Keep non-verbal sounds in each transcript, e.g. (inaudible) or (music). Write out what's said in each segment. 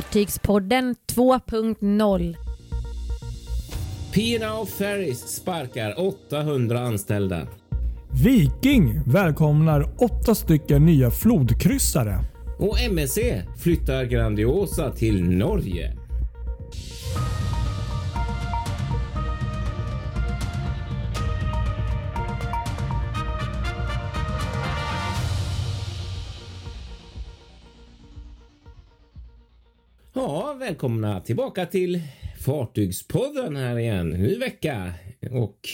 Fartygspodden 2.0 P&O Ferries sparkar 800 anställda. Viking välkomnar åtta stycken nya flodkryssare. Och MSC flyttar Grandiosa till Norge. Ja, välkomna tillbaka till Fartygspodden här igen. Ny vecka och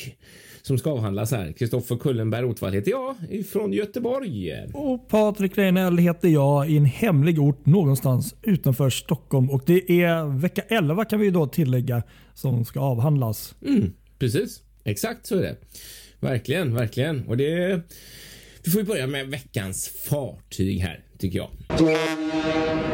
som ska avhandlas här. Kristoffer Kullenberg Rotvall heter jag från Göteborg. Och Patrik Reinell heter jag i en hemlig ort någonstans utanför Stockholm. Och Det är vecka 11 kan vi då tillägga som ska avhandlas. Mm, precis, exakt så är det. Verkligen, verkligen. Och det vi får ju börja med veckans fartyg här tycker jag.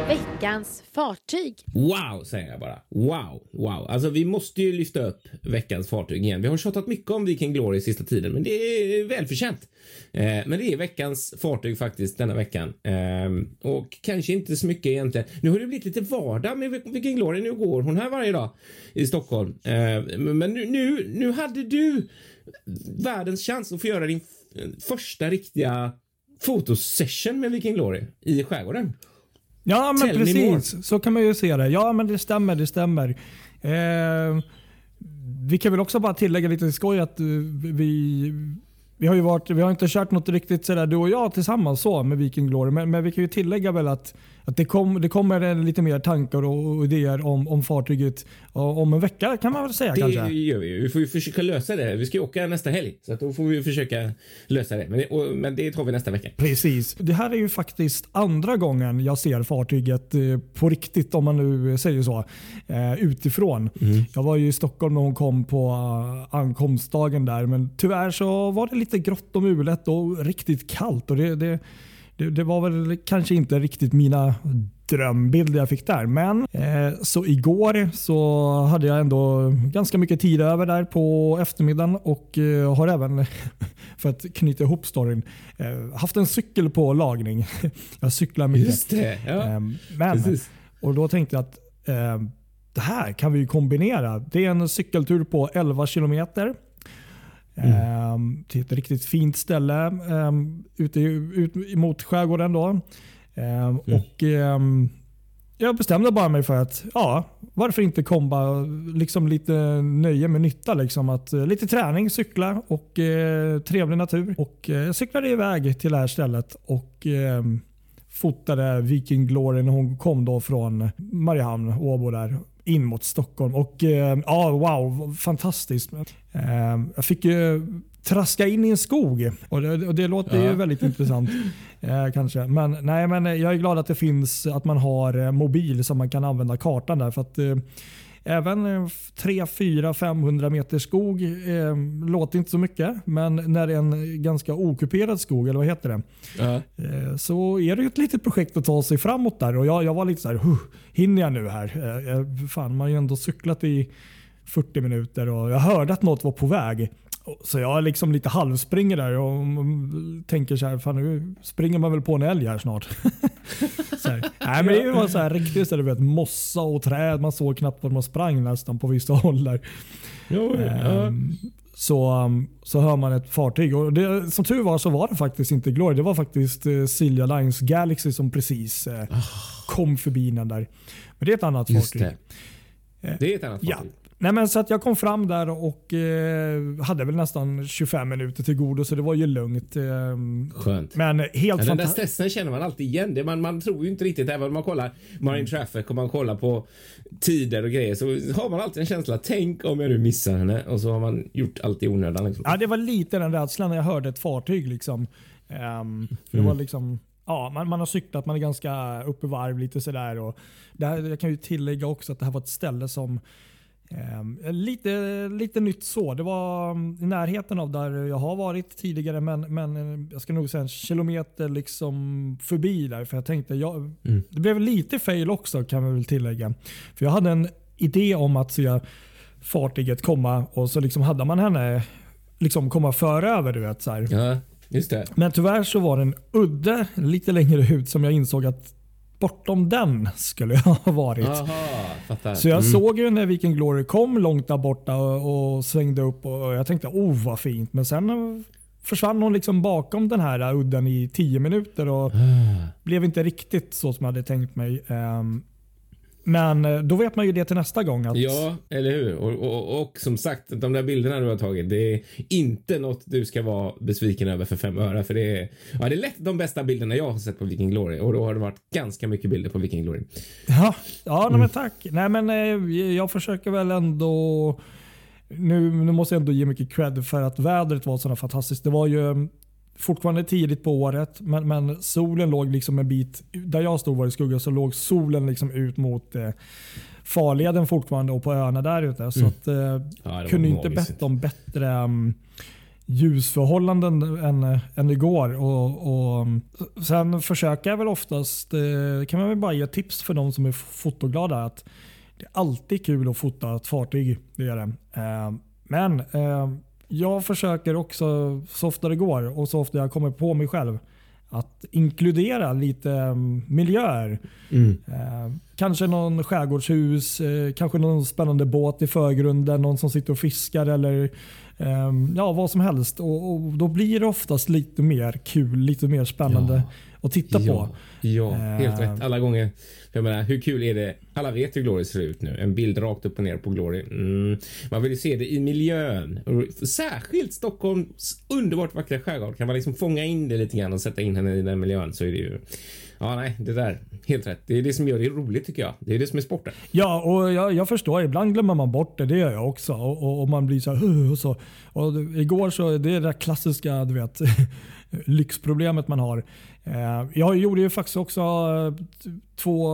Veckans fartyg. Wow, säger jag bara. Wow, wow. Alltså, vi måste ju lyfta upp veckans fartyg igen. Vi har tjatat mycket om Viking Glory sista tiden, men det är välförtjänt. Eh, men det är veckans fartyg faktiskt denna veckan eh, och kanske inte så mycket egentligen. Nu har det blivit lite vardag med Viking Glory. Nu går hon här varje dag i Stockholm, eh, men nu, nu, nu hade du världens chans att få göra din första riktiga fotosession med Viking Glory i skärgården. Ja, men Tell precis. Så kan man ju se det. Ja, men det stämmer. Det stämmer. Eh, vi kan väl också bara tillägga lite skoj att eh, vi vi har ju varit, vi har inte kört något riktigt sådär du och jag tillsammans så med Viking Glory. Men, men vi kan ju tillägga väl att, att det, kom, det kommer lite mer tankar och idéer om, om fartyget om en vecka kan man väl säga det kanske. Gör vi Vi får ju försöka lösa det. Vi ska ju åka nästa helg så då får vi försöka lösa det. Men det, och, men det tar vi nästa vecka. Precis. Det här är ju faktiskt andra gången jag ser fartyget eh, på riktigt om man nu säger så. Eh, utifrån. Mm. Jag var ju i Stockholm när hon kom på eh, ankomstdagen där men tyvärr så var det lite grått och mulet och riktigt kallt. Och det, det, det, det var väl kanske inte riktigt mina drömbilder jag fick där. Men eh, så igår så hade jag ändå ganska mycket tid över där på eftermiddagen och eh, har även, (laughs) för att knyta ihop storyn, eh, haft en cykel på lagning. (laughs) jag cyklar mycket. Just det. Ja. Ehm, men, och då tänkte jag att eh, det här kan vi kombinera. Det är en cykeltur på 11 kilometer Mm. Um, till ett riktigt fint ställe um, ute ut mot skärgården. Då. Um, mm. och, jag bestämde bara mig för att ja, varför inte komba liksom lite nöje med nytta. Liksom att, uh, lite träning, cykla och uh, trevlig natur. Och uh, Jag cyklade iväg till det här stället och fotade Viking Glory när hon kom då från Mariehamn, Åbo där in mot Stockholm. Och eh, ja, wow, fantastiskt. Eh, jag fick ju traska in i en skog och det, och det låter ja. ju väldigt intressant. (laughs) Eh, kanske. Men, nej, men jag är glad att det finns att man har mobil så man kan använda kartan där. För att, Även 3, 4, 500 meter skog eh, låter inte så mycket. Men när det är en ganska okuperad skog, eller vad heter det? Uh -huh. eh, så är det ett litet projekt att ta sig framåt där. Och jag, jag var lite så här, hinner jag nu här? Eh, fan, man har ju ändå cyklat i 40 minuter och jag hörde att något var på väg. Så jag liksom lite halvspringer där och tänker så här, fan nu springer man väl på en älg här snart. (laughs) här. Nej, men det var så här riktigt så vet, mossa och träd. Man såg knappt var man sprang nästan på vissa (laughs) håll där. Jo, ja. um, så, um, så hör man ett fartyg. Och det, som tur var så var det faktiskt inte Glory. Det var faktiskt uh, Silja Lines Galaxy som precis uh, oh. kom förbi den där. Men det är ett annat Just fartyg. Det. det är ett annat fartyg. Ja. Nej, men så att jag kom fram där och eh, hade väl nästan 25 minuter till godo så det var ju lugnt. Eh, Skönt. Men helt Den där stressen känner man alltid igen. Det man, man tror ju inte riktigt, även om man kollar Marine Traffic och man kollar på tider och grejer så har man alltid en känsla. Tänk om jag nu missar henne och så har man gjort allt i onödan. Liksom. Ja, det var lite den rädslan när jag hörde ett fartyg. Liksom. Um, det mm. var liksom Ja, man, man har cyklat, man är ganska uppe i varv lite sådär. Och det här, jag kan ju tillägga också att det här var ett ställe som lite, lite nytt så. Det var mm, i närheten av där jag har varit tidigare men, men eh, jag ska nog säga en kilometer liksom förbi där. För jag tänkte, jag, mm. Det blev lite fail också kan man väl tillägga. För Jag hade en idé om att se fartyget komma och så liksom hade man henne liksom komma före över. Du vet, så ja, just det. Men tyvärr så var den udde lite längre ut som jag insåg att bortom den skulle jag ha varit. Aha. Så jag Mm. såg ju när Viking Glory kom långt där borta och, och svängde upp och jag tänkte oh vad fint. Men sen försvann hon liksom bakom den här udden i tio minuter och Ah. blev inte riktigt så som jag hade tänkt mig. Ehm, Men eh, då vet man ju det till nästa gång. Att, Ja, eller hur? Och, och, och som sagt, de där bilderna du har tagit, det är inte något du ska vara besviken över för fem öre. För det är, ja, det är lätt de bästa bilderna jag har sett på Viking Glory och då har det varit ganska mycket bilder på Viking Glory. Ja, ja Mm. men tack. Nej, men, eh, jag försöker väl ändå... Nu, nu måste jag ändå ge mycket cred för att vädret var så fantastiskt. Det var ju fortfarande tidigt på året, men, men solen låg liksom en bit... Där jag stod var det skugga, så låg solen liksom ut mot eh, farleden fortfarande och på öarna där ute. Så Mm. att, eh, Ja, kunde inte bett om bättre um, ljusförhållanden än, än igår. Och, och, um, sen försöker jag väl oftast, eh, kan man väl bara ge tips för de som är fotoglada. att Det är alltid kul att fota ett fartyg. Det är det. Eh, men eh, jag försöker också så ofta det går och så ofta jag kommer på mig själv att inkludera lite um, miljöer. Mm. Eh, kanske någon skärgårdshus, eh, kanske någon spännande båt i förgrunden, någon som sitter och fiskar eller ehm, ja, vad som helst. Och, och Då blir det oftast lite mer kul, lite mer spännande att titta ja, på. Ja, helt Eh. rätt. Alla gånger. Jag menar, hur kul är det? Alla vet hur Glory ser ut nu. En bild rakt upp och ner på Glory. Mm. Man vill ju se det i miljön. Särskilt Stockholms underbart vackra skärgård. Kan man liksom fånga in det lite grann och sätta in henne i den miljön så är det ju... Ja, nej, det där. Helt rätt. Det är det som gör det roligt tycker jag. Det är det som är sporten. Ja, och jag, jag förstår. Ibland glömmer man bort det. Det gör jag också. Och, och, och man blir så här... Och så. Och igår så, det är det där klassiska du vet, (laughs) lyxproblemet man har. Eh, Jag gjorde ju faktiskt också eh, två,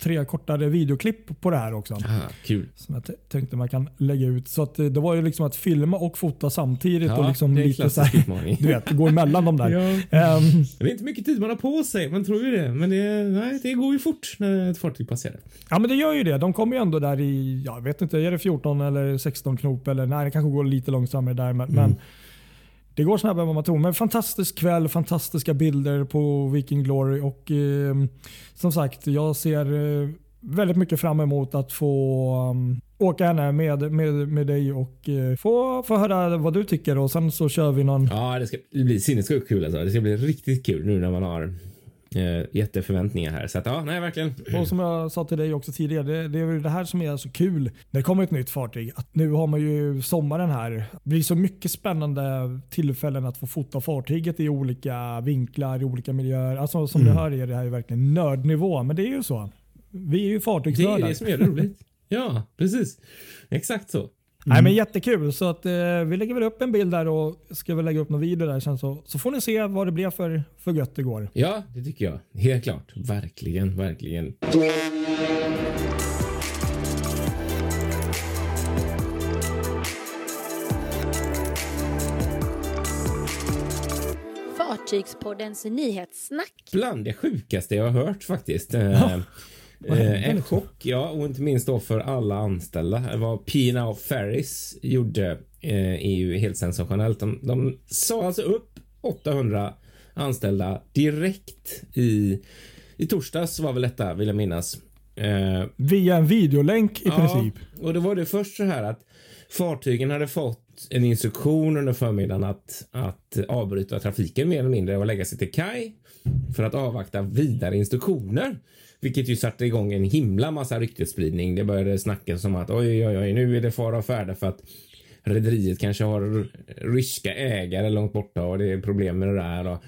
tre kortare videoklipp på det här också. Ah, kul. Som jag tänkte man kan lägga ut. Så att eh, det var ju liksom att filma och fota samtidigt. och liksom lite så här. (laughs) Du vet, gå emellan de där. Ja. Ehm, Det är inte mycket tid man har på sig. Man tror ju det. Men det, nej, det går ju fort när ett fartyg passerar. Ja men det gör ju det. De kommer ju ändå där i, jag vet inte, är det 14 eller 16 knop? Eller nej, det kanske går lite långsammare där. Men, men det går snabbare än vad man tror. Men fantastisk kväll, fantastiska bilder på Viking Glory. Och eh, som sagt, jag ser eh, väldigt mycket fram emot att få um, åka henne med, med, med dig och eh, få, få höra vad du tycker. Och sen så kör vi någon Ja, det ska bli sinnessjukt kul alltså. Det ska bli riktigt kul nu när man har eh, jätteförväntningar här. Så att ja, nej verkligen. Och som jag sa till dig också tidigare, det, det är väl det här som är så kul när det kommer ett nytt fartyg. Att nu har man ju sommaren här. Det blir så mycket spännande tillfällen att få fota fartyget i olika vinklar, i olika miljöer. Alltså som Mm. du hör är det här ju verkligen nördnivå, men det är ju så. Vi är ju Det är fartygsnördar. det som gör det roligt. Ja, precis. Exakt så. Nej, men jättekul. Så att, eh, vi lägger väl upp en bild där och ska väl lägga upp någon video där sen så, så får ni se vad det blev för, för gött igår. Ja, det tycker jag. Helt klart. Verkligen, verkligen. Fartygspoddens nyhetssnack. Bland det sjukaste jag har hört faktiskt. Eh, eh, en chock, ja, och inte minst då för alla anställda. Vad P&O Ferris gjorde eh, är ju helt sensationellt. De, de sa alltså upp 800 anställda direkt i, i torsdags var väl detta, vill jag minnas. Eh, Via en videolänk i princip. och då var det först så här att fartygen hade fått en instruktion under förmiddagen att, att avbryta trafiken mer eller mindre och lägga sig till kaj för att avvakta vidare instruktioner. Vilket ju satte igång en himla massa ryktesspridning. Det började snackas som att oj, oj, oj, nu är det fara och färde för att rederiet kanske har ryska ägare långt borta och det är problem med det där. Och,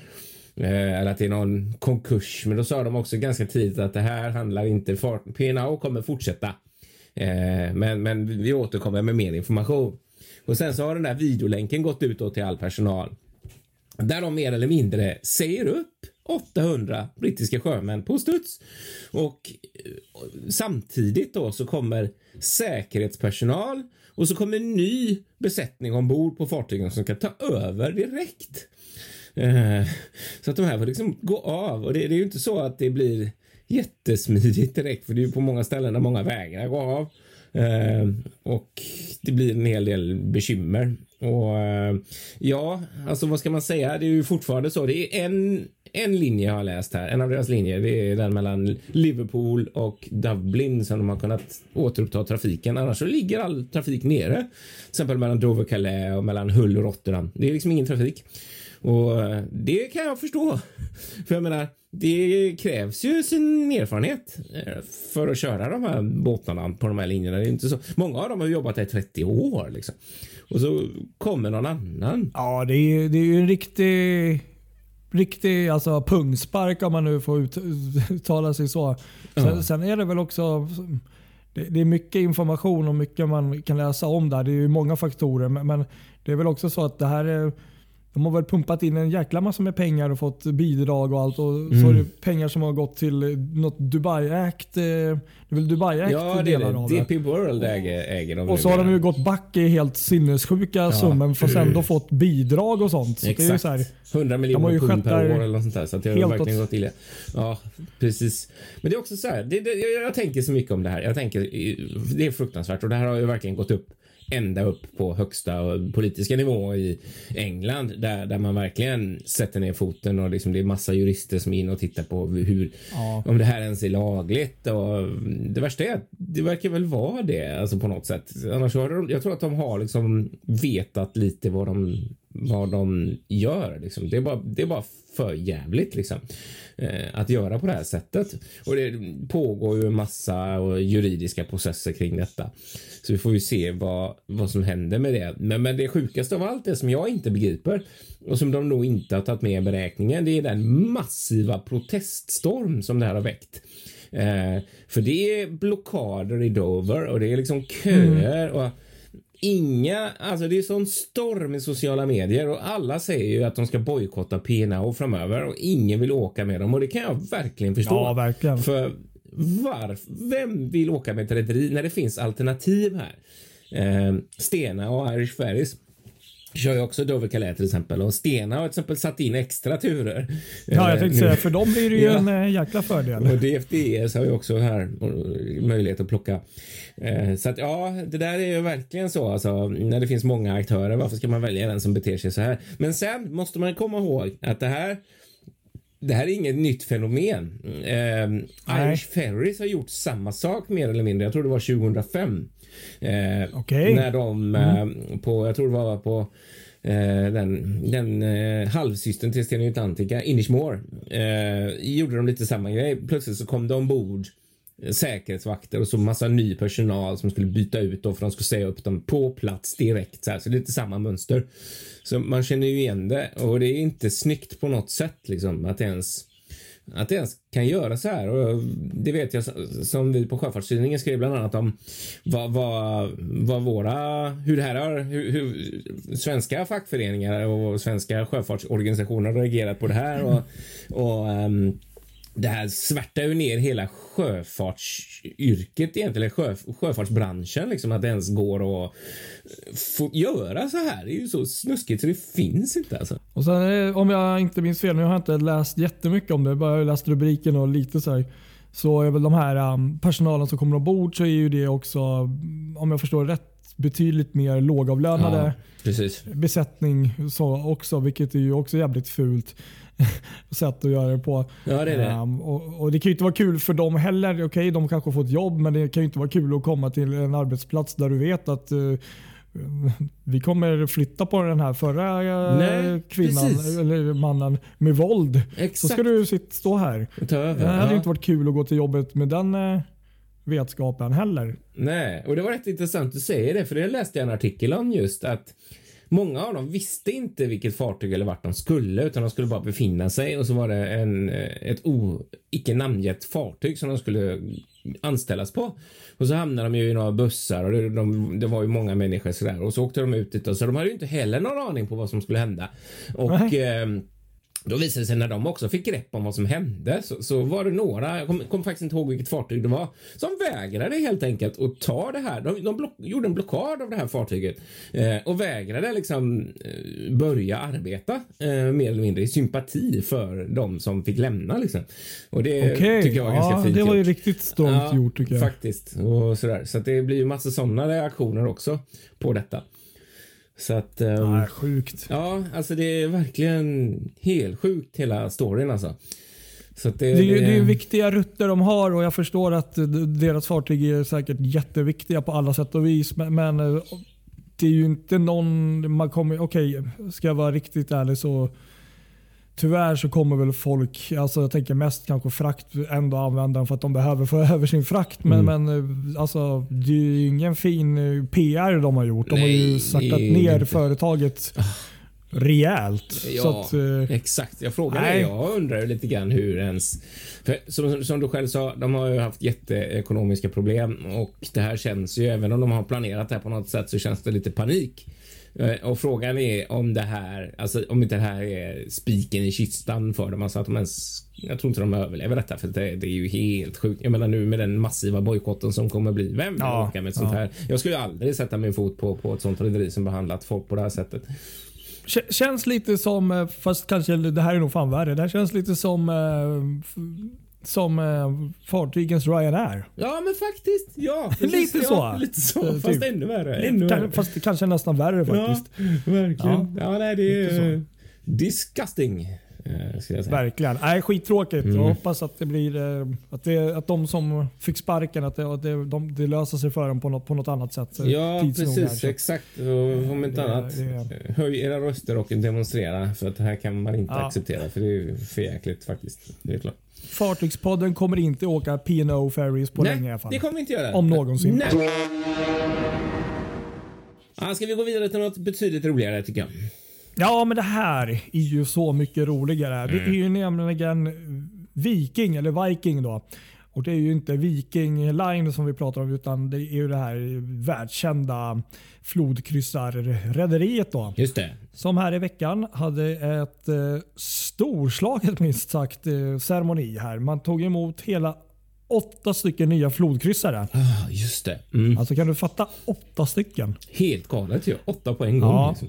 eh, eller att det är någon konkurs. Men då sa de också ganska tidigt att det här handlar inte... Fart, PNO kommer fortsätta. Eh, men, men vi återkommer med mer information. Och sen så har den där videolänken gått ut då till all personal. Där de mer eller mindre säger upp 800 brittiska sjömän på studs. Och eh, samtidigt då så kommer säkerhetspersonal och så kommer en ny besättning ombord på fartygen som ska ta över direkt. Eh, så att de här får liksom gå av och det, är ju inte så att det blir jättesmidigt direkt för det är ju på många ställen där många vägrar gå av. Eh, och det blir en hel del bekymmer. Och ja, alltså vad ska man säga? Det är ju fortfarande så. Det är en, en linje har jag läst här. En av deras linjer. Det är den mellan Liverpool och Dublin som de har kunnat återuppta trafiken. Annars så ligger all trafik nere. Till exempel mellan Dover, Calais och mellan Hull och Rotterdam. Det är liksom ingen trafik. Och eh, det kan jag förstå. (laughs) För jag menar, det krävs ju sin erfarenhet eh, för att köra de här båtarna på de här linjerna. Det är inte så. Många av dem har jobbat där i 30 år liksom. Och så kommer någon annan. Ja, det är, ju det är en riktig, riktig alltså, pungspark om man nu får ut, uttala sig så. Sen, Ja. sen är det väl också det, det är mycket information och mycket man kan läsa om där. Det är ju många faktorer. Men, men det är väl också så att det här är de har väl pumpat in en jäkla massa med pengar och fått bidrag och allt. Och så är det pengar som har gått till något Dubai-ägt. eh, Det är väl Dubai-ägt Ja, det delar av det. det. DP World äger, äger de Och så har de ju gått back i helt sinnessjuka summor fast ändå fått bidrag och sånt. Så det Exakt. så här, 100 har miljoner pund per år eller något sånt där. Så det har verkligen åt- gått illa. Ja, precis. Men det är också så här. Det, det, jag, jag tänker så mycket om det här. Jag tänker, det är fruktansvärt och det här har ju verkligen gått upp ända upp på högsta politiska nivå i England där, där man verkligen sätter ner foten och liksom det är massa jurister som är inne och tittar på hur, Ja. om det här ens är lagligt. Och det värsta är att det verkar väl vara det alltså på något sätt. Annars har de, jag tror att de har liksom vetat lite vad de, vad de gör. Liksom. Det, är bara, det är bara för jävligt liksom. Eh, att göra på det här sättet. Och det pågår ju en massa juridiska processer kring detta. Så vi får ju se vad, vad som händer med det. Men, men det sjukaste av allt, det som jag inte begriper och som de nog inte har tagit med i beräkningen, det är den massiva proteststorm som det här har väckt. Eh, för det är blockader i Dover och det är liksom köer och Inga, alltså det är sån storm i sociala medier och alla säger ju att de ska bojkotta PNO framöver och ingen vill åka med dem och det kan jag verkligen förstå. Ja, verkligen. För varför? Vem vill åka med ett rederi när det finns alternativ här? Eh, Stena och Irish Ferries kör ju också Dover Calais till exempel och Stena har till exempel satt in extra turer. ja, jag Eh, tänkte säga för dem blir det ju Ja. en eh, jäkla fördel. Och DFDS har ju också här eh, möjlighet att plocka. Så att ja, det där är ju verkligen så alltså. När det finns många aktörer, varför ska man välja den som beter sig så här? Men sen måste man komma ihåg att det här det här är inget nytt fenomen. Eh. Irish Ferries har gjort samma sak mer eller mindre. Jag tror det var 2005. Eh, Okej. När de eh, på, jag tror det var på eh, den, den eh, halvsystern till Stena Atlantica, Inishmore, eh, gjorde de lite samma grej. Plötsligt så kom det ombord säkerhetsvakter och så massa ny personal som skulle byta ut dem för de skulle säga upp dem på plats direkt. Så, här. så det är lite samma mönster. Så man känner ju igen det och det är inte snyggt på något sätt liksom att det ens att det ens kan göra så här. Och det vet jag som vi på Sjöfartstidningen skrev bland annat om vad, vad, vad våra, hur det här har, hur, hur svenska fackföreningar och svenska sjöfartsorganisationer har reagerat på det här och, och um, det här svärtar ju ner hela sjöfartsyrket egentligen, eller sjö, sjöfartsbranschen liksom att det ens går att få göra så här. Det är ju så snuskigt så det finns inte alltså. Och sen, eh, om jag inte minns fel, nu har jag inte läst jättemycket om det, jag bara läst rubriken och lite så här. Så är väl de här um, personalen som kommer ombord så är ju det också, om jag förstår rätt, betydligt mer lågavlönade Ja, precis. besättning så också, vilket är ju också jävligt fult (laughs) sätt att göra det på. Ja, det är det. Ehm, och, och Det kan ju inte vara kul för dem heller. Okej, de kanske har fått jobb, men det kan ju inte vara kul att komma till en arbetsplats där du vet att eh, vi kommer flytta på den här förra eh, Nej, kvinnan precis. eller mannen med våld. Så Exakt. ska du sitta, stå här. Ta över. Det hade Ja. inte varit kul att gå till jobbet med den eh, vetskapen heller. Nej, och det var rätt intressant att säga det, för det läste jag en artikel om just att Många av dem visste inte vilket fartyg eller vart de skulle utan de skulle bara befinna sig och så var det en, eh, ett o, icke namngett fartyg som de skulle anställas på. Och så hamnade de ju i några bussar och det, de, det var ju många människor sådär och så åkte de ut dit och så de hade ju inte heller någon aning på vad som skulle hända. Och Nej. ehm, då visade det sig när de också fick grepp om vad som hände så, så var det några, jag kommer kom faktiskt inte ihåg vilket fartyg det var, som vägrade helt enkelt att ta det här. De, de block, gjorde en blockad av det här fartyget eh, och vägrade liksom eh, börja arbeta eh, mer eller mindre i sympati för de som fick lämna liksom. Och det Okej, tycker jag var ganska ja, fint det var ju gjort. riktigt strongt gjort tycker jag. Faktiskt. Och sådär. Så att det blir ju massa sådana reaktioner också på detta. Så att... Um, Nej, sjukt. Ja, alltså det är verkligen helt sjukt hela storyn alltså. Så det, Det är, ju, det- är ju viktiga rutter de har och jag förstår att deras fartyg är säkert jätteviktiga på alla sätt och vis. Men, men eh, det är ju inte någon... Man kommer, okej, ska jag vara riktigt ärlig så Tyvärr så kommer väl folk, alltså jag tänker mest kanske frakt, ändå använda den för att de behöver få (laughs) över sin frakt. Men, men eh, alltså, det är ju ingen fin eh, PR de har gjort. De har ju Nej, saktat ner inte. företaget (laughs) rejält. Ja, att, eh, exakt. Jag frågar nej. dig. Jag undrar lite grann hur ens... För som, som du själv sa, de har ju haft jätteekonomiska problem och det här känns ju, även om de har planerat det här på något sätt, så känns det lite panik. Eh, Och frågan är om det här, alltså om inte det här är spiken i kistan för dem, alltså att de ens jag tror inte de överlever detta för det, det är ju helt sjukt. Jag menar nu med den massiva bojkotten som kommer bli. Vem vill Ja, åka med ett sånt ja. här? Jag skulle aldrig sätta min fot på, på ett sånt rederi som behandlat folk på det här sättet. Känns lite som, eh, fast kanske det här är nog fan värre. Det här känns lite som, eh, som eh, fartygens Ryanair. Ja, men faktiskt. Ja, (laughs) Lite ja, så. (laughs) Lite så. Eh, Fast typ. ännu värre. Ännu värre. Fast kanske nästan värre faktiskt. Ja, verkligen. Ja, nej, det är disgusting. Eh. Verkligen. Nej, skittråkigt. Mm. Jag hoppas att det blir eh, att, det, att de som fick sparken, att det, att det, de, det löser sig för dem på något, på något annat sätt. eh, Ja, här, precis. så. Exakt. Och om inte Det- annat, det- höj era röster och demonstrera. För att det här kan man inte Ja. acceptera. För det är för jäkligt faktiskt. Det är klart. Fartygspodden kommer inte åka P&O Ferries på länge i alla fall. det kommer vi inte göra. Om någonsin. Nej. Ja, ska vi gå vidare till något betydligt roligare tycker jag. Ja, men det här är ju så mycket roligare. Det är ju Mm. nämligen Viking, eller Viking då. Och Det är ju inte Viking Line som vi pratar om utan det är ju det här världskända flodkryssarrederiet då. Just det. Som här i veckan hade ett eh, storslaget minst sagt eh, ceremoni här. Man tog emot hela åtta stycken nya flodkryssare. Ah, just det. Mm. Alltså kan du fatta åtta stycken? Helt galet ju. Åtta på en gång. Ja. Liksom.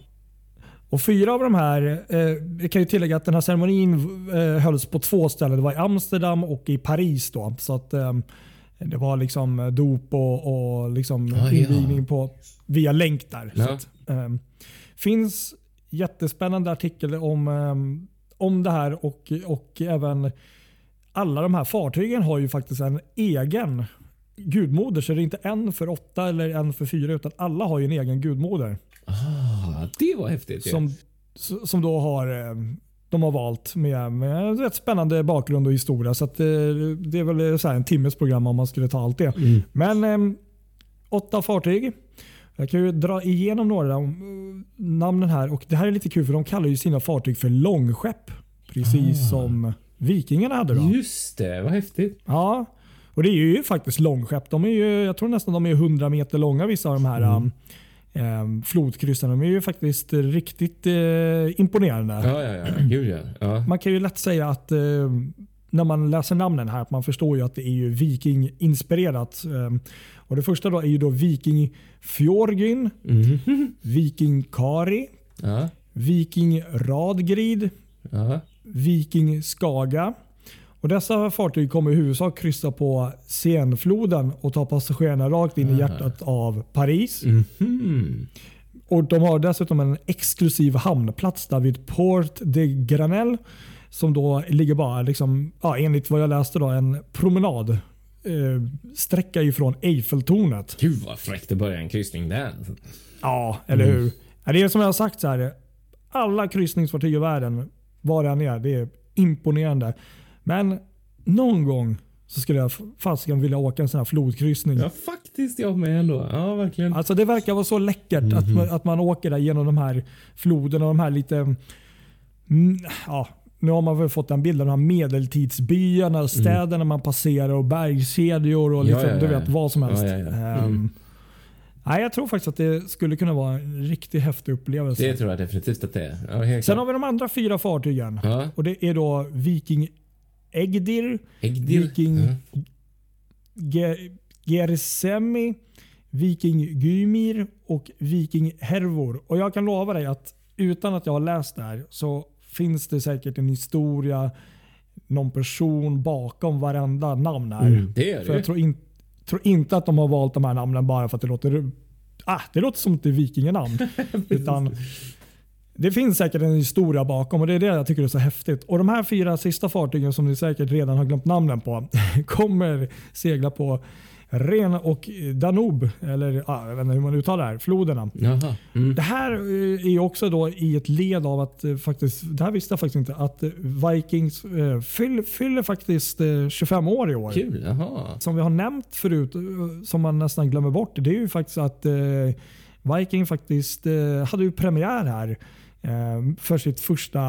Och fyra av de här, eh, jag kan ju tillägga att den här ceremonin eh, hölls på två ställen. Det var i Amsterdam och i Paris. Då, så att eh, Det var liksom dop och, och liksom Ah, ja. invigning på, via länk där. Så Ja. att, eh, finns jättespännande artikel om, eh, om det här och, och även alla de här fartygen har ju faktiskt en egen gudmoder. Så det är inte en för åtta eller en för fyra utan alla har ju en egen gudmoder. Ah, det var häftigt. Som, som då har eh, de har valt med, med rätt spännande bakgrund och historia. Så att, eh, det är väl så här en timmes program om man skulle ta allt det. Mm. Men eh, åtta fartyg. Jag kan ju dra igenom några eh, namnen här. Och Det här är lite kul för de kallar ju sina fartyg för långskepp. Precis Ah. som vikingarna hade. Då. Just det, vad häftigt. Ja, och det är ju faktiskt långskepp. De är ju, jag tror nästan de är 100 meter långa vissa av de här Mm. Um, flodkryssarna. De är ju faktiskt riktigt eh, imponerande. Ja, ja, ja. Gud ja. ja. Man kan ju lätt säga att eh, när man läser namnen här att man förstår ju att det är ju viking-inspirerat. Eh, och det första då är ju då Viking Fjorgyn, Mhm. Viking Kari, Ja, Viking Radgrid, ja. Viking Skaga. Och dessa fartyg kommer i huvudsak kryssa på Senfloden och ta passagerarna rakt in i hjärtat av Paris. Mhm. Och De har dessutom en exklusiv hamnplats där vid Port de Granel som då ligger bara, liksom, ja, enligt vad jag läste, då, en promenad eh, sträcka ifrån Eiffeltornet. Gud vad fräckt att börja en kryssning där. Ja, eller hur? Ja, Det är som jag har sagt, så här, alla kryssningsfartyg i världen, var det än är, det är imponerande. Men någon gång så skulle jag fasiken vilja åka en sån här flodkryssning. Ja, faktiskt jag med ändå. Ja, verkligen. Alltså Det verkar vara så läckert att, man, att man åker där genom de här floderna och de här lite... Mm, ja, nu har man väl fått en bild av de här medeltidsbyarna och städerna man passerar och bergskedjor och Ja, liksom, ja, ja. du vet vad som helst. Ja, ja, ja. Mm. nej, jag tror faktiskt att det skulle kunna vara en riktigt häftig upplevelse. Det tror jag definitivt att det är. Ja, Sen klart. har vi de andra fyra fartygen. Ja. Och Det är då Viking Egdir, Äggdir. Viking. Ge- Gersemi, Viking Gymir och Viking Hervor. Och jag kan lova dig att utan att jag har läst det här så finns det säkert en historia, någon person bakom varenda namn här. Mm, det För det jag tror, in, tror inte att de har valt de här namnen bara för att det låter ah, det låter som ett vikinganamn. (laughs) utan det finns säkert en historia bakom och det är det jag tycker är så häftigt. Och De här fyra sista fartygen som ni säkert redan har glömt namnen på (laughs) kommer segla på Ren och Danube, eller ah, jag vet inte hur man uttalar det här, floderna. Mm. Det här eh, är också då i ett led av att eh, faktiskt, det här visste jag faktiskt inte, att eh, Vikings eh, fyll, fyller faktiskt eh, 25 år i år. Kul. Jaha. Som vi har nämnt förut, som man nästan glömmer bort, det är ju faktiskt att eh, Viking faktiskt hade ju premiär här för sitt första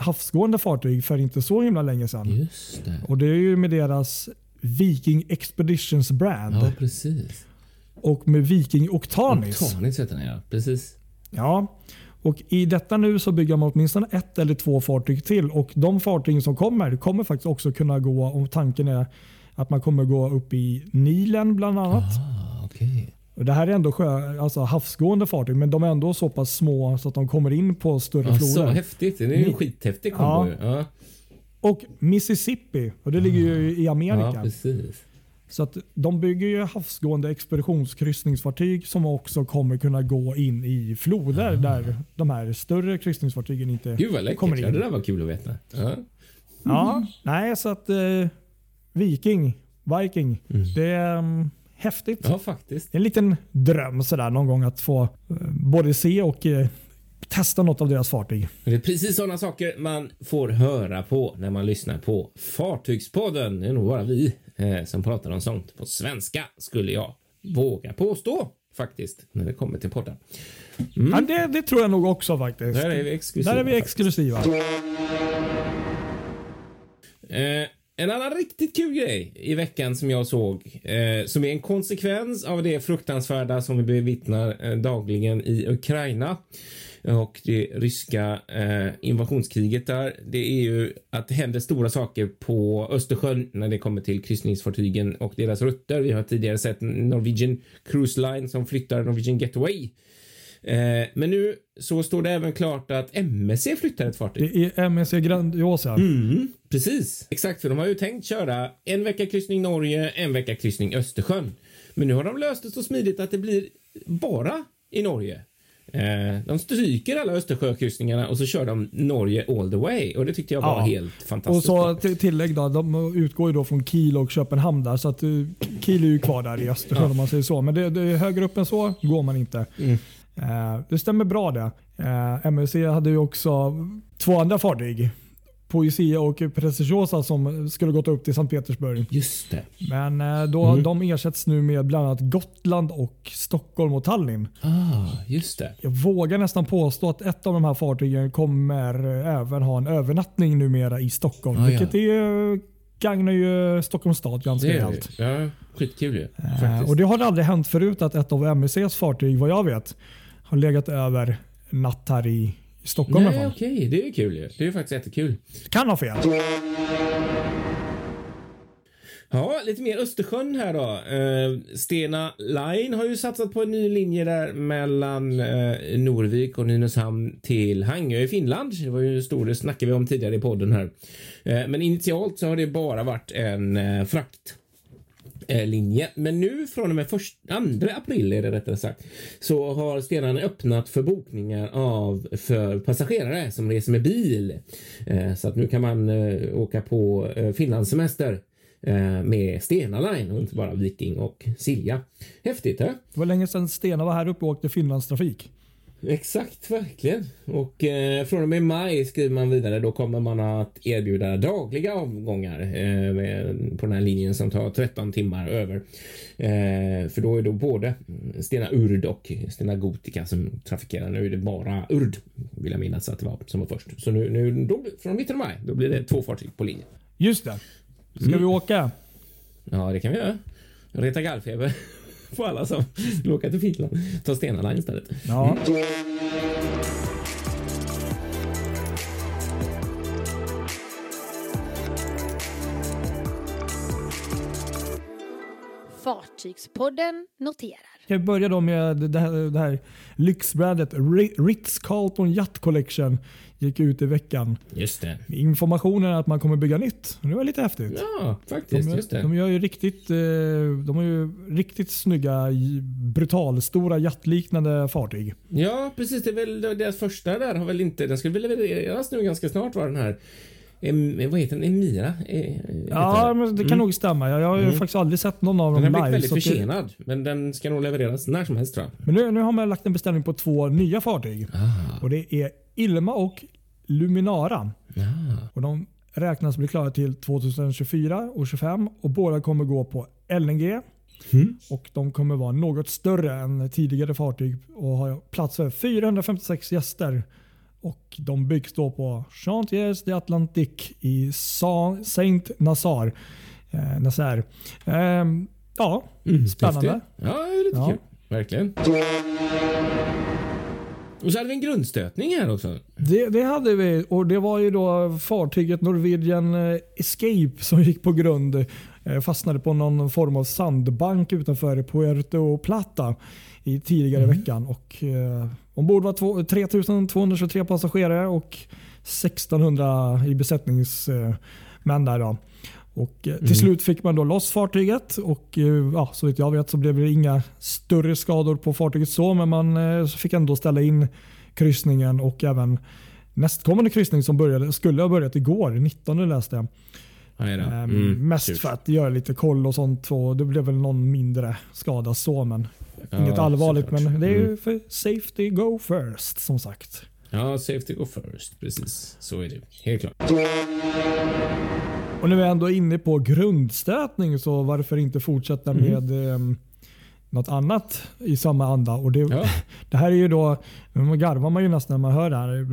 havsgående fartyg för inte så himla länge sedan. Just det. Och det är ju med deras Viking Expeditions brand Ja, precis. och med Viking Octanis. Octanis heter den ja. Precis. Ja, och I detta nu så bygger man åtminstone ett eller två fartyg till och de fartyg som kommer kommer faktiskt också kunna gå, och tanken är att man kommer gå upp i Nilen bland annat. Ah, okej. Det här är ändå sjö, alltså havsgående fartyg men de är ändå så pass små så att de kommer in på större Ja, så floder. häftigt. Det är ju en skithäftig kombo. Ja. Ja. Och Mississippi, och det ligger ju i ja, Amerika. precis. så att de bygger ju havsgående expeditionskryssningsfartyg som också kommer kunna gå in i floder där de här större kryssningsfartygen inte Ah. Gud vad läckert. kommer Ja, in. det där var kul att veta. Ja. Ja, nej så att eh, Viking, Viking, det är um, häftigt. ja, faktiskt. En liten dröm sådär någon gång att få eh, både se och eh, testa något av deras fartyg. Det är precis sådana saker man får höra på när man lyssnar på Fartygspodden. Det är nog bara vi eh, som pratar om sånt på svenska, skulle jag våga påstå faktiskt, när det kommer till poddar. Ja, det, det tror jag nog också faktiskt. Där är vi exklusiva. Där är vi exklusiva. Eh, en annan riktigt kul grej i veckan som jag såg, eh, som är en konsekvens av det fruktansvärda som vi bevittnar eh, dagligen i Ukraina och det ryska eh, invasionskriget där. Det är ju att det händer stora saker på Östersjön när det kommer till kryssningsfartygen och deras rutter. Vi har tidigare sett Norwegian Cruise Line som flyttar Norwegian Getaway. Eh, men nu så står det även klart att MSC flyttar ett fartyg. Det är MSC Grandiosa. Mm, precis. Exakt, för de har ju tänkt köra en vecka kryssning Norge, en vecka kryssning Östersjön. Men nu har de löst det så smidigt att det blir bara i Norge. Eh, de stryker alla Östersjökryssningarna och så kör de Norge all the way och det tyckte jag var Ja. helt Och fantastiskt. så bra. till tillägg då, de utgår ju då från Kiel och Köpenhamn där så att eh, Kiel är ju kvar där i Östersjön Ja. om man säger så. Men det, det högre upp än så går man inte. Mm. Eh, det stämmer bra det. Eh, MSC hade ju också två andra fartyg. Poesia och Preciosa som skulle gått upp till Sankt Petersburg. Just det. Men eh, då, Mm. de ersätts nu med bland annat Gotland och Stockholm och Tallinn. Ah, just det. Jag vågar nästan påstå att ett av de här fartygen kommer även ha en övernattning numera i Stockholm. Ah, ja. vilket är, gagnar ju Stockholms stad ganska rejält. Ja, skitkul ju. Faktiskt. Och det har aldrig hänt förut att ett av MSCs fartyg, vad jag vet, har legat över natt här i, i Stockholm i alla Nej, fall. okej. Det är ju kul ju. Det är ju faktiskt jättekul. Kan ha fel. Ja, lite mer Östersjön här då. Eh, Stena Line har ju satsat på en ny linje där mellan eh, Norvik och Nynäshamn till Hangö i Finland. Det var ju stor, det snackade vi om tidigare i podden här. Eh, men initialt så har det bara varit en eh, frakt Eh, linje. Men nu från och med först, 2 april är det rättare sagt så har Stena öppnat för bokningar av för passagerare som reser med bil. Eh, så att nu kan man eh, åka på Finlandssemester med Stena Line och inte bara Viking och Silja. Häftigt, eh? Det var länge sedan Stena var här uppe och åkte Finlandstrafik. Exakt, verkligen. Och eh, från och med maj skriver man vidare. Då kommer man att erbjuda dagliga avgångar eh, med, på den här linjen som tar 13 timmar över. Eh, för då är det både Stena Urd och Stena Gotica som trafikerar. Nu är det bara Urd, vill jag minnas att det var, som var först. Så nu, nu då, från mitten av maj, då blir det två fartyg på linjen. Just det. Ska Mm. vi åka? Ja, det kan vi göra. Reta gallfeber på alla som vill åka till Finland. Ta Stena Line istället. Ja. Fartygspodden noterar. Ska vi börja då med det här, det här lyxbrandet Ritz-Carlton Yacht Collection. Gick ut i veckan. Just det. Informationen att man kommer bygga nytt. Det var lite häftigt. Ja, faktiskt. De, just det. de gör ju riktigt, eh, de har ju riktigt snygga, brutalstora jaktliknande fartyg. Ja, precis. Det är väl deras första där har väl inte... Den ska väl levereras nu ganska snart var den här. Em, vad heter den? Emira? Eh, Ja, men det kan nog stämma. Jag, jag har Mm. faktiskt aldrig sett någon av dem Den har live. blivit väldigt att det- försenad, men den ska nog levereras när som helst tror jag. Men nu, nu har man lagt en beställning på två nya fartyg. Ah, Och Det är Ilma och Luminara. ah. Och De räknas bli klara till 2024 och 2025 och båda kommer gå på LNG. Mm. Och De kommer vara något större än tidigare fartyg och ha plats för 456 gäster. Och De byggs då på Chantiers de Atlantique i Sa- Saint Nazaire. Eh, Nazaire. Ehm, ja, Mm, Spännande. Ja, lite Ja. kul. Verkligen. Och så hade vi en grundstötning här också. Det, det hade vi och det var ju då fartyget Norwegian eh, Escape som gick på grund. eh, Fastnade på någon form av sandbank utanför Puerto Plata i tidigare i veckan. Och, eh, ombord var två, 3223 passagerare och 1600 i besättningsmän där. Då. Och, eh, till slut fick man då loss fartyget och eh, ja, så vitt jag vet så blev det inga större skador på fartyget så men man eh, fick ändå ställa in kryssningen och även nästkommande kryssning som började, skulle ha börjat igår, 19 läste jag. Ehm, Mm, mest för att göra lite koll och sånt. Och det blev väl någon mindre skada så men Ja, inget allvarligt. såklart. Men det är ju Mm. för safety go first som sagt. Ja, safety go first. Precis, så är det. Helt klart. Och nu är jag ändå inne på grundstötning så varför inte fortsätta Mm. med um, något annat i samma anda. Och det, Ja. (laughs) det här är ju då, nu garvar man ju nästan när man hör det här.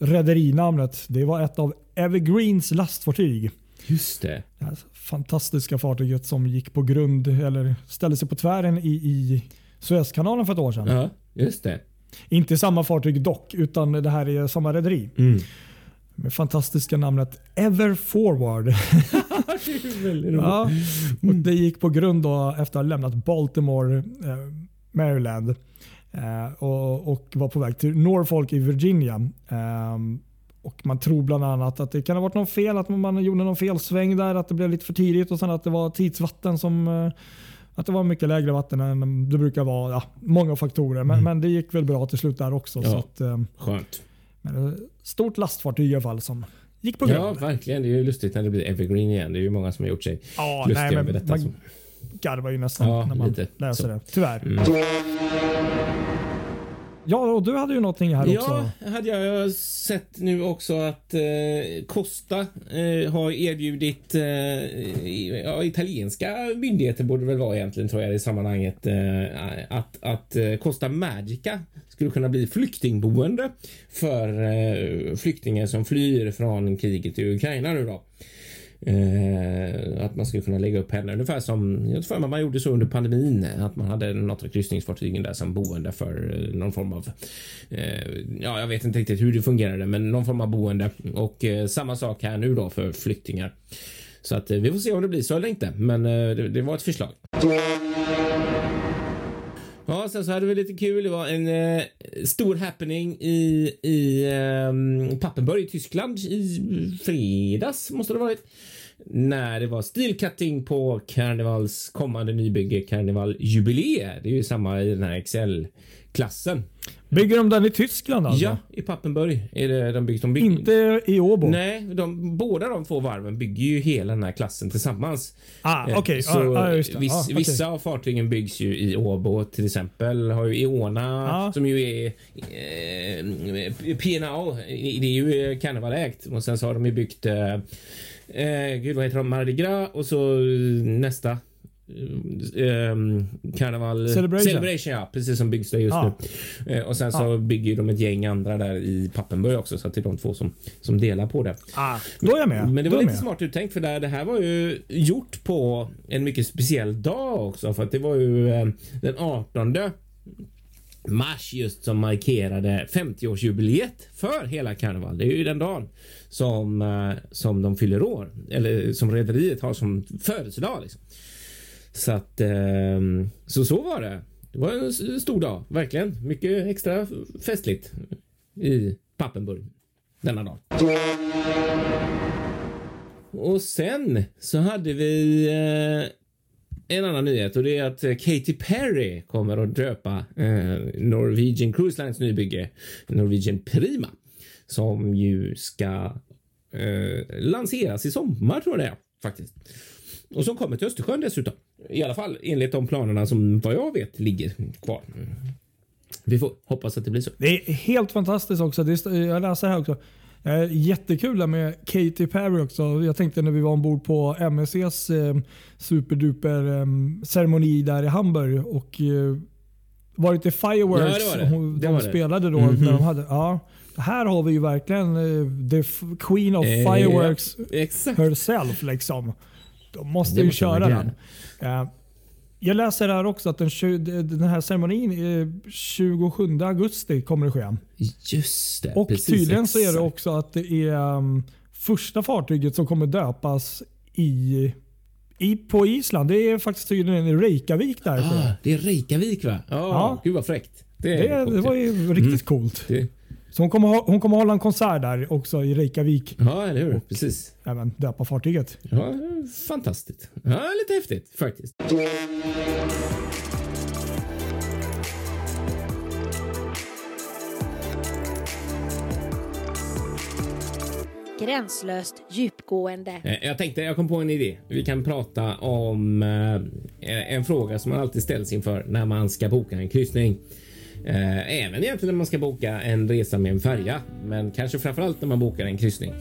Rederinamnet. Det var ett av Evergreens lastfartyg. Just det. Det här fantastiska fartyget som gick på grund, eller ställde sig på tvären i, i Suezkanalen för ett år sedan. Ja, just det. Inte samma fartyg dock, utan det här är samma rederi. Mm. Med fantastiska namnet Ever Forward. (laughs) ja, och det gick på grund då efter att ha lämnat Baltimore, eh, Maryland. Eh, och, och var på väg till Norfolk i Virginia. Ehm, och Man tror bland annat att det kan ha varit något fel, att man gjorde någon felsväng där, att det blev lite för tidigt och sen att det var tidsvatten som eh, att det var mycket lägre vatten än det brukar vara. Ja, många faktorer, men, men det gick väl bra till slut där också. Ja. Så att, eh, Skönt. men, eh, stort lastfartyg i alla fall som gick på grund. Ja, verkligen. Det är ju lustigt när det blir evergreen igen. Det är ju många som har gjort sig Ja, lustiga nej, över men detta. man garvar ju nästan Ja, när man lite. läser Så. det. Tyvärr. Mm. Ja, och du hade ju någonting här också. Ja, hade jag Jag har sett nu också att eh, Costa eh, har erbjudit eh, ja, italienska myndigheter borde det väl vara egentligen tror jag i sammanhanget eh, att, att eh, Costa Magica skulle kunna bli flyktingboende för eh, flyktingar som flyr från kriget i Ukraina nu då. Eh, att man skulle kunna lägga upp henne ungefär som jag tror man gjorde så under pandemin. Att man hade något av kryssningsfartygen där som boende för eh, någon form av. Eh, ja, jag vet inte riktigt hur det fungerade, men någon form av boende och eh, samma sak här nu då för flyktingar. Så att eh, vi får se om det blir så eller inte, men eh, det, det var ett förslag. Ja, sen så hade vi lite kul. Det var en eh, stor happening i, i eh, Pappenburg i Tyskland i fredags måste det ha varit. När det var stilcutting på Karnevals kommande nybygge Karneval Jubilee. Det är ju samma i den här Excel. XL-klassen. Bygger de den i Tyskland alltså? Ja, i Pappenburg är det de byggt. De bygger, Inte i Åbo? Nej, de, båda de två varven bygger ju hela den här klassen tillsammans. Ah, Eh, okej. Så ja, just det. viss, Ja, okej. Vissa av fartygen byggs ju i Åbo till exempel. Har ju Iona Ja. som ju är eh, P&O. Det är ju eh, Carnival-ägt. Och sen så har de ju byggt eh, eh, gud vad heter de? Mardi Gras och så nästa. Eh, Carnival Celebration. ja, precis som byggs där just Ja. nu. Eh, och sen så Ja. bygger de ett gäng andra där i Pappenburg också så att det är de två som, som delar på det. Ah, då är jag med. Men det Då var lite med. smart uttänkt för det, här- det här var ju gjort på en mycket speciell dag också för att det var ju eh, den 18 mars just som markerade 50-årsjubileet för hela karneval. Det är ju den dagen som, eh, som de fyller år eller som rederiet har som födelsedag. Liksom. Så att eh, så så var det. Det var en stor dag, verkligen. Mycket extra festligt i Pappenburg denna dag. Och sen så hade vi eh, en annan nyhet och det är att Katy Perry kommer att döpa eh, Norwegian Cruise Lines nybygge Norwegian Prima som ju ska eh, lanseras i sommar tror jag det är faktiskt. Och som kommer till Östersjön dessutom. I alla fall enligt de planerna som vad jag vet ligger kvar. Vi får hoppas att det blir så. Det är helt fantastiskt också. Det är, jag läser här också. Eh, jättekul med Katy Perry också. Jag tänkte när vi var ombord på MSCs eh, superduper eh, ceremoni där i Hamburg och eh, varit i Fireworks. Ja, det var det. Hon, Det de det. spelade då. Mhm. När de hade, ja, här har vi ju verkligen eh, the Queen of Eh, Fireworks Exakt. herself. Liksom. De måste ju måste köra den. Eh, jag läser här också att den, den här ceremonin eh, 27 augusti kommer det ske. Just det. Och tydligen så är det exakt. också att det är um, första fartyget som kommer döpas i, i, på Island. Det är faktiskt tydligen Reykjavik där. Ah, det är Reykjavik va? Ja, Ja. gud vad fräckt. Det, det, det var ju riktigt coolt. Det- Så hon kommer, ha, hon kommer hålla en konsert där också i Reykjavik. Ja, eller hur? Precis. Även döpa fartyget. Ja, fantastiskt. Ja, lite häftigt faktiskt. Gränslöst djupgående. Eh, Jag tänkte, jag kom på en idé. Vi kan prata om eh, en fråga som man alltid ställs inför när man ska boka en kryssning. Eh, Även egentligen när man ska boka en resa med en färja, men kanske framförallt när man bokar en kryssning.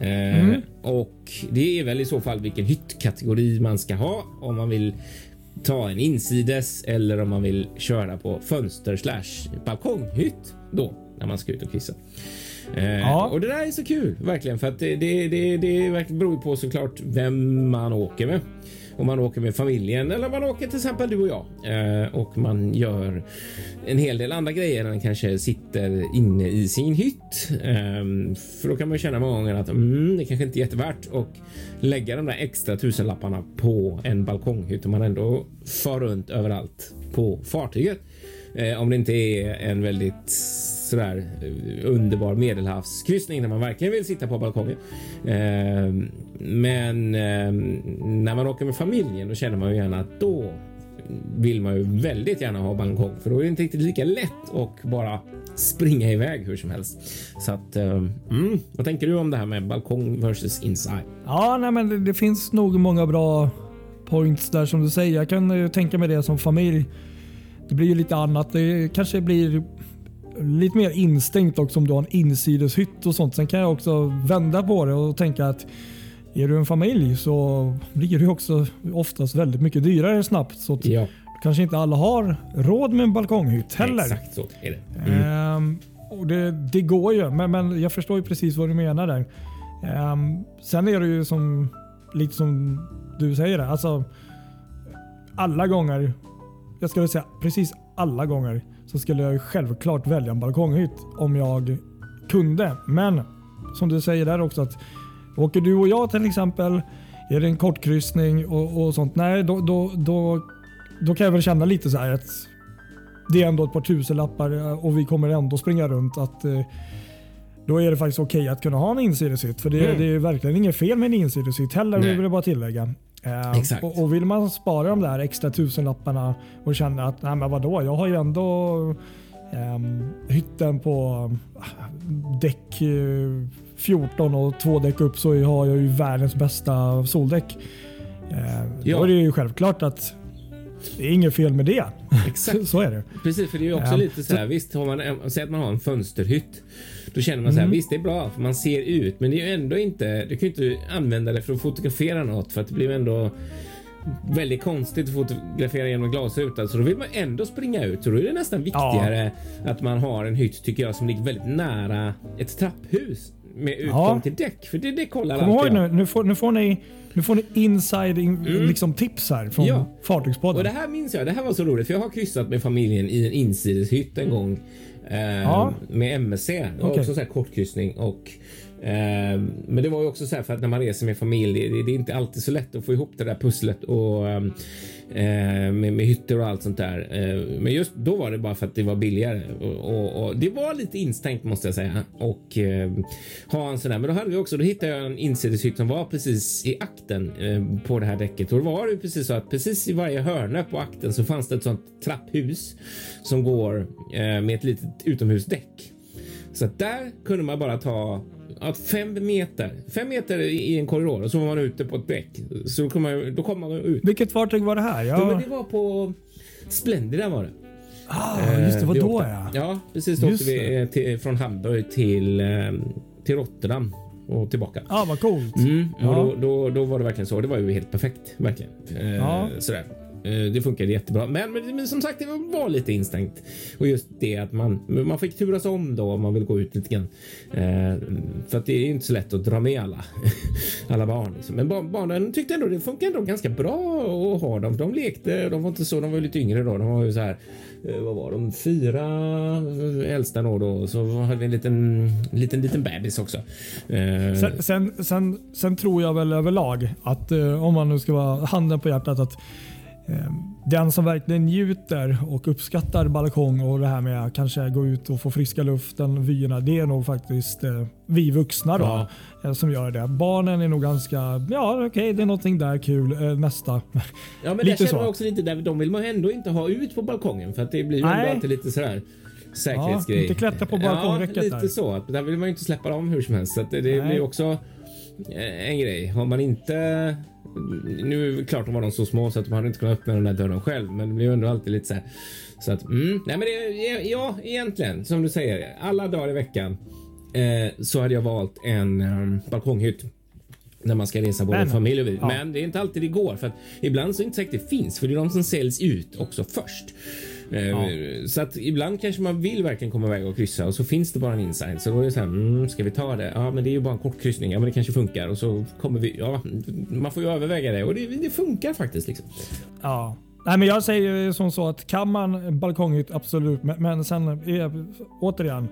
Eh, Och det är väl i så fall vilken hyttkategori man ska ha om man vill ta en insides eller om man vill köra på fönster slash balkonghytt då när man ska ut och kissa. Eh, Ja. Och det där är så kul verkligen för att det, det, det, det verkligen beror på såklart vem man åker med. Om man åker med familjen eller man åker till exempel du och jag eh, och man gör en hel del andra grejer än kanske sitter inne i sin hytt. Ehm, för då kan man känna många gånger att mm, det kanske inte är jättevärt och lägga de där extra tusenlapparna på en balkonghytt om man ändå far runt överallt på fartyget. Eh, om det inte är en väldigt sådär eh, underbar medelhavskryssning när man verkligen vill sitta på balkongen. Eh, men eh, när man åker med familjen då känner man ju gärna att då vill man ju väldigt gärna ha balkong för då är det inte riktigt lika lätt och bara springa iväg hur som helst. Så att eh, mm, vad tänker du om det här med balkong versus inside? Ja, nej, men det, det finns nog många bra points där som du säger. Jag kan tänka mig det som familj. Det blir ju lite annat. Det kanske blir lite mer instängt också om du har en insideshytt och sånt. Sen kan jag också vända på det och tänka att är du en familj så blir det också oftast väldigt mycket dyrare snabbt. Så Ja, kanske inte alla har råd med en balkonghytt heller. exakt så är det. Ehm, och det, det går ju, men, men jag förstår ju precis vad du menar där. Ehm, sen är det ju som, lite som du säger, alltså alla gånger, jag skulle säga precis alla gånger, så skulle jag självklart välja en balkonghytt om jag kunde. Men som du säger där också att åker du och jag till exempel, är det en kortkryssning och, och sånt, nej då, då, då, då kan jag väl känna lite så här att det är ändå ett par tusenlappar eh, och vi kommer ändå springa runt. att eh, Då är det faktiskt okej att kunna ha en insideshytt. För det, Mm. det är verkligen inget fel med en insideshytt heller Nej. vill jag bara tillägga. Eh, och, och vill man spara de där extra tusenlapparna och känna att nej men vadå, jag har ju ändå ehm, hytten på eh, däck eh, 14 och två däck upp så har jag ju världens bästa soldäck. Eh, Ja. Då är det ju självklart att det är inget fel med det. Exakt. (laughs) så är det. Precis, för det är ju också Ja. lite så här. Visst, har man, säg att man har en fönsterhytt. Då känner man så Mm. här, visst det är bra för man ser ut, men det är ju ändå inte, du kan ju inte använda det för att fotografera något för att det blir ändå väldigt konstigt att fotografera genom en glasruta så då vill man ändå springa ut så då är det nästan viktigare att man har en hytt tycker jag som ligger väldigt nära ett trapphus med utgång Ja. till däck för det, det kollar Kom alltid nu, nu får, nu får ni, nu får ni inside in, Mm. liksom tips här från Ja. Fartygspodden. Och det här minns jag, det här var så roligt för jag har kryssat med familjen i en insideshytt en gång. Eh, Ja. Med MSC. Det var Okej. också så här kortkryssning och eh, men det var ju också så här för att när man reser med familj, det, det är inte alltid så lätt att få ihop det där pusslet och eh, Eh, Eh, med, med hytter och allt sånt där. Eh, men just då var det bara för att det var billigare och, och, och det var lite instängt måste jag säga och eh, ha en sån där. Men då hade vi också, då hittade jag en insideshytt som var precis i akten eh, på det här däcket och då var det precis så att precis i varje hörna på akten så fanns det ett sånt trapphus som går eh, med ett litet utomhusdäck. Så där kunde man bara ta att fem meter, fem meter i en korridor och så var man ute på ett däck. Så då kom man, då kom man ut. Vilket fartyg var det här? Ja. Ja, det var på Splendida var det. ah, just det, Eh, var då åkte. ja. Ja, precis. Då åkte vi eh, till, från Hamburg till, eh, till Rotterdam och tillbaka. Ah, vad coolt. Mm, och Ja. då, då, då var det verkligen så. Det var ju helt perfekt. Verkligen. Eh, Ja. Sådär. Eh, det funkade jättebra, men, men, som sagt, det var, lite instängt och just det att man man fick turas om då om man vill gå ut lite grann. Eh, för att det är ju inte så lätt att dra med alla (laughs) alla barn. Liksom. Men barn, barnen tyckte ändå det funkade ändå ganska bra att ha dem. De lekte. De var inte så. De var lite yngre då. De var ju så här. eh, Vad var de? Fyra äldsta då. då. Så hade vi en liten liten liten bebis också. Eh, Sen, sen, sen, sen tror jag väl överlag att eh, om man nu ska vara handen på hjärtat att den som verkligen njuter och uppskattar balkong och det här med att kanske gå ut och få friska luften, vyerna, det är nog faktiskt eh, vi vuxna då, Ja. eh, som gör det. Barnen är nog ganska, ja okej det är någonting där kul, eh, nästa. (laughs) Ja, men Lite där känner så. man också lite där. De vill man ändå inte ha ut på balkongen för att det blir ju ändå alltid lite sådär säkerhetsgrej. Ja, inte klättra på balkongräcket Ja, lite där. så. Där vill man ju inte släppa dem hur som helst. Så det, det blir också en grej. Har man inte... Nu är det klart de var de så små så att de hade inte kunnat öppna den där dörren själv, men det blir ju ändå alltid lite så här. Så att, mm, nej men det, ja, egentligen som du säger, alla dagar i veckan eh, så hade jag valt en um, balkonghytt när man ska resa både Men- familj och vi. ja. Men det är inte alltid det går för att ibland så är det inte säkert det finns för det är de som säljs ut också först. Eh, Så att ibland kanske man vill verkligen komma iväg och kryssa och så finns det bara en inside. Så då är det så här, mm, ska vi ta det? Ja, men det är ju bara en kort kryssning. Ja, men det kanske funkar och så kommer vi. Ja, man får ju överväga det och det, det funkar faktiskt liksom. Ja. Nej, men jag säger som så att kan man balkonghytt, absolut. Men, men sen är, återigen,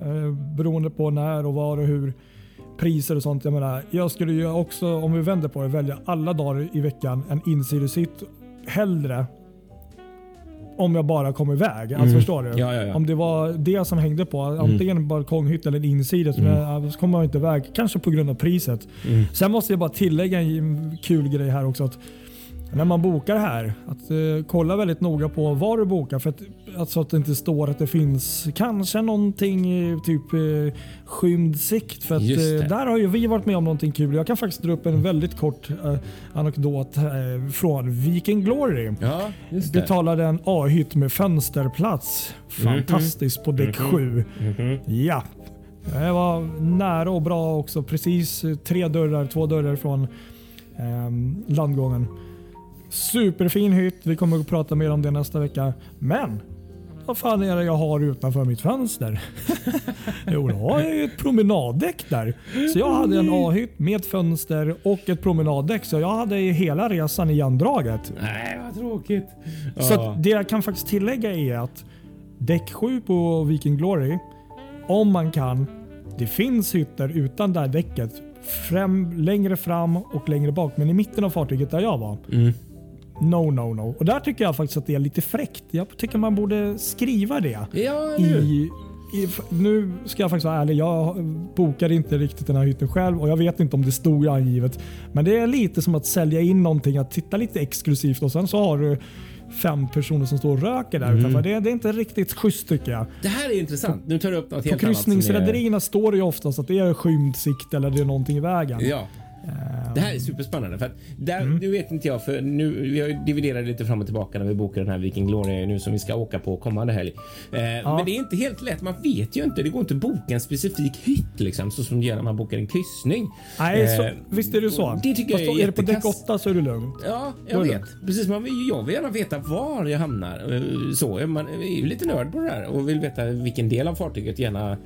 eh, beroende på när och var och hur priser och sånt. Jag menar, jag skulle ju också, om vi vänder på det, välja alla dagar i veckan en insideshytt. Hellre om jag bara kom iväg. Alltså, Mm. förstår du? Ja, ja, ja. Om det var det som hängde på, antingen en balkonghytt eller en insida, så, Mm. så kommer man inte iväg. Kanske på grund av priset. Mm. Sen måste jag bara tillägga en kul grej här också. att när man bokar här, att eh, kolla väldigt noga på vad du bokar. För att, alltså att det inte står att det finns kanske någonting typ eh, skymd sikt. För att, eh, där har ju vi varit med om någonting kul. Jag kan faktiskt dra upp en väldigt kort eh, anekdot eh, från Viking Glory. Ja, just det. Betalade en A-hytt med fönsterplats. Fantastiskt på däck 7. Mhm. Ja. Det var nära och bra också. Precis tre dörrar, två dörrar från ehm, landgången. Superfin hytt. Vi kommer att prata mer om det nästa vecka. Men vad fan är det jag har utanför mitt fönster? (laughs) jo, då har jag ju ett promenaddäck där. Så jag hade en A-hytt med fönster och ett promenaddäck. Så jag hade ju hela resan i andraget. Nej, vad tråkigt. Så Ja. det jag kan faktiskt tillägga är att däck 7 på Viking Glory, om man kan, det finns hytter utan det här däcket fram, längre fram och längre bak. Men i mitten av fartyget där jag var, Mm. No, no, no. Och där tycker jag faktiskt att det är lite fräckt. Jag tycker man borde skriva det. Ja. I, i, nu ska jag faktiskt vara ärlig. Jag bokade inte riktigt den här hytten själv och jag vet inte om det stod angivet. Men det är lite som att sälja in någonting, att titta lite exklusivt och sen så har du fem personer som står och röker där utanför. Det, det är inte riktigt schysst tycker jag. Det här är intressant. Nu tar du upp något På helt annat. är- kryssningsrederierna står det ju oftast att det är skymd sikt eller det är någonting i vägen. Ja. Det här är superspännande för att där, Mm. nu vet inte jag för nu vi har ju dividerat lite fram och tillbaka när vi bokar den här Viking Glory nu som vi ska åka på kommande helg. Eh, Men det är inte helt lätt. Man vet ju inte. Det går inte att boka en specifik hytt liksom så som det gör när man bokar en kryssning. Nej, så, Eh, visst är det så. Det tycker Fast jag är då är det på däck jättekass. 8 så är det lugnt. Ja, jag vet. Precis, man vill, jag vill gärna veta var jag hamnar. Eh, Så, man är ju lite nörd på det där och vill veta vilken del av fartyget gärna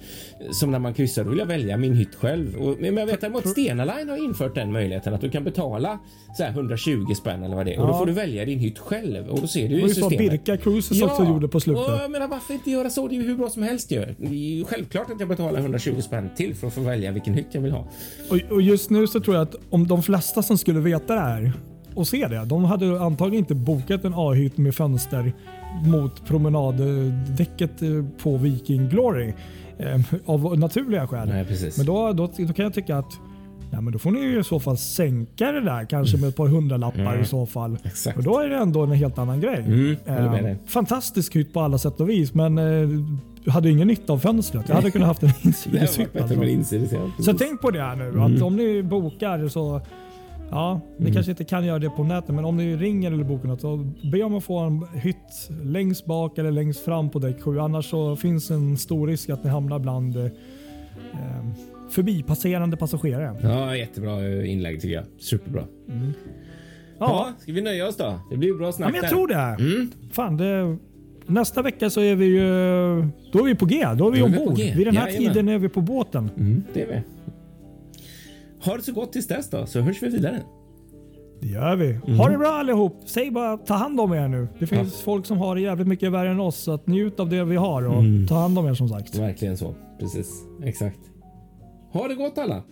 som när man kryssar. Då vill jag välja min hytt själv. Och, men jag vet däremot Stena Line har infört den möjligheten att du kan betala så här 120 spänn eller vad det är och då Ja. får du välja din hytt själv och då ser du Det ju var ju så systemet. Birka Cruises också gjorde på slutet. Och jag menar, varför inte göra så? Det är ju hur bra som helst ju. Det är ju självklart att jag betalar 120 spänn till för att få välja vilken hytt jag vill ha. Och, och just nu så tror jag att om de flesta som skulle veta det här att se det. De hade antagligen inte bokat en A-hytt med fönster mot promenaddäcket eh, på Viking Glory eh, av naturliga skäl. Nej. Men då, då, då kan jag tycka att Ja, men då får ni ju i så fall sänka det där kanske med ett par hundralappar Mm. i så fall. Exakt. Och då är det ändå en helt annan grej. Mm, Eh, fantastisk hytt på alla sätt och vis men eh, hade ingen nytta av fönstret. Jag hade kunnat haft en (laughs) bättre Alltså. Så tänk på det här nu. Mm. Att om ni bokar så Ja, ni kanske inte kan göra det på nätet, men om ni ringer eller bokar något så be om att få en hytt längst bak eller längst fram på däck 7. Annars så finns en stor risk att ni hamnar bland eh, förbipasserande passagerare. Ja, jättebra inlägg tycker jag. Superbra. Ja, Ja, ska vi nöja oss då? Det blir bra ja snack men jag där. tror det. Mm. Fan, det, nästa vecka så är vi ju då är vi på G. Då är vi Då är vi ombord. Vid den här Jajamän. tiden är vi på båten. Mm, det är vi. Ha det så gott tills dess då, så hörs vi vidare. Det gör vi. Mm. Ha det bra allihop. Säg bara ta hand om er nu. Det finns folk som har det jävligt mycket värre än oss. Så njut av det vi har och Mm. ta hand om er som sagt. Verkligen så. Precis. Exakt. Ha det gott alla!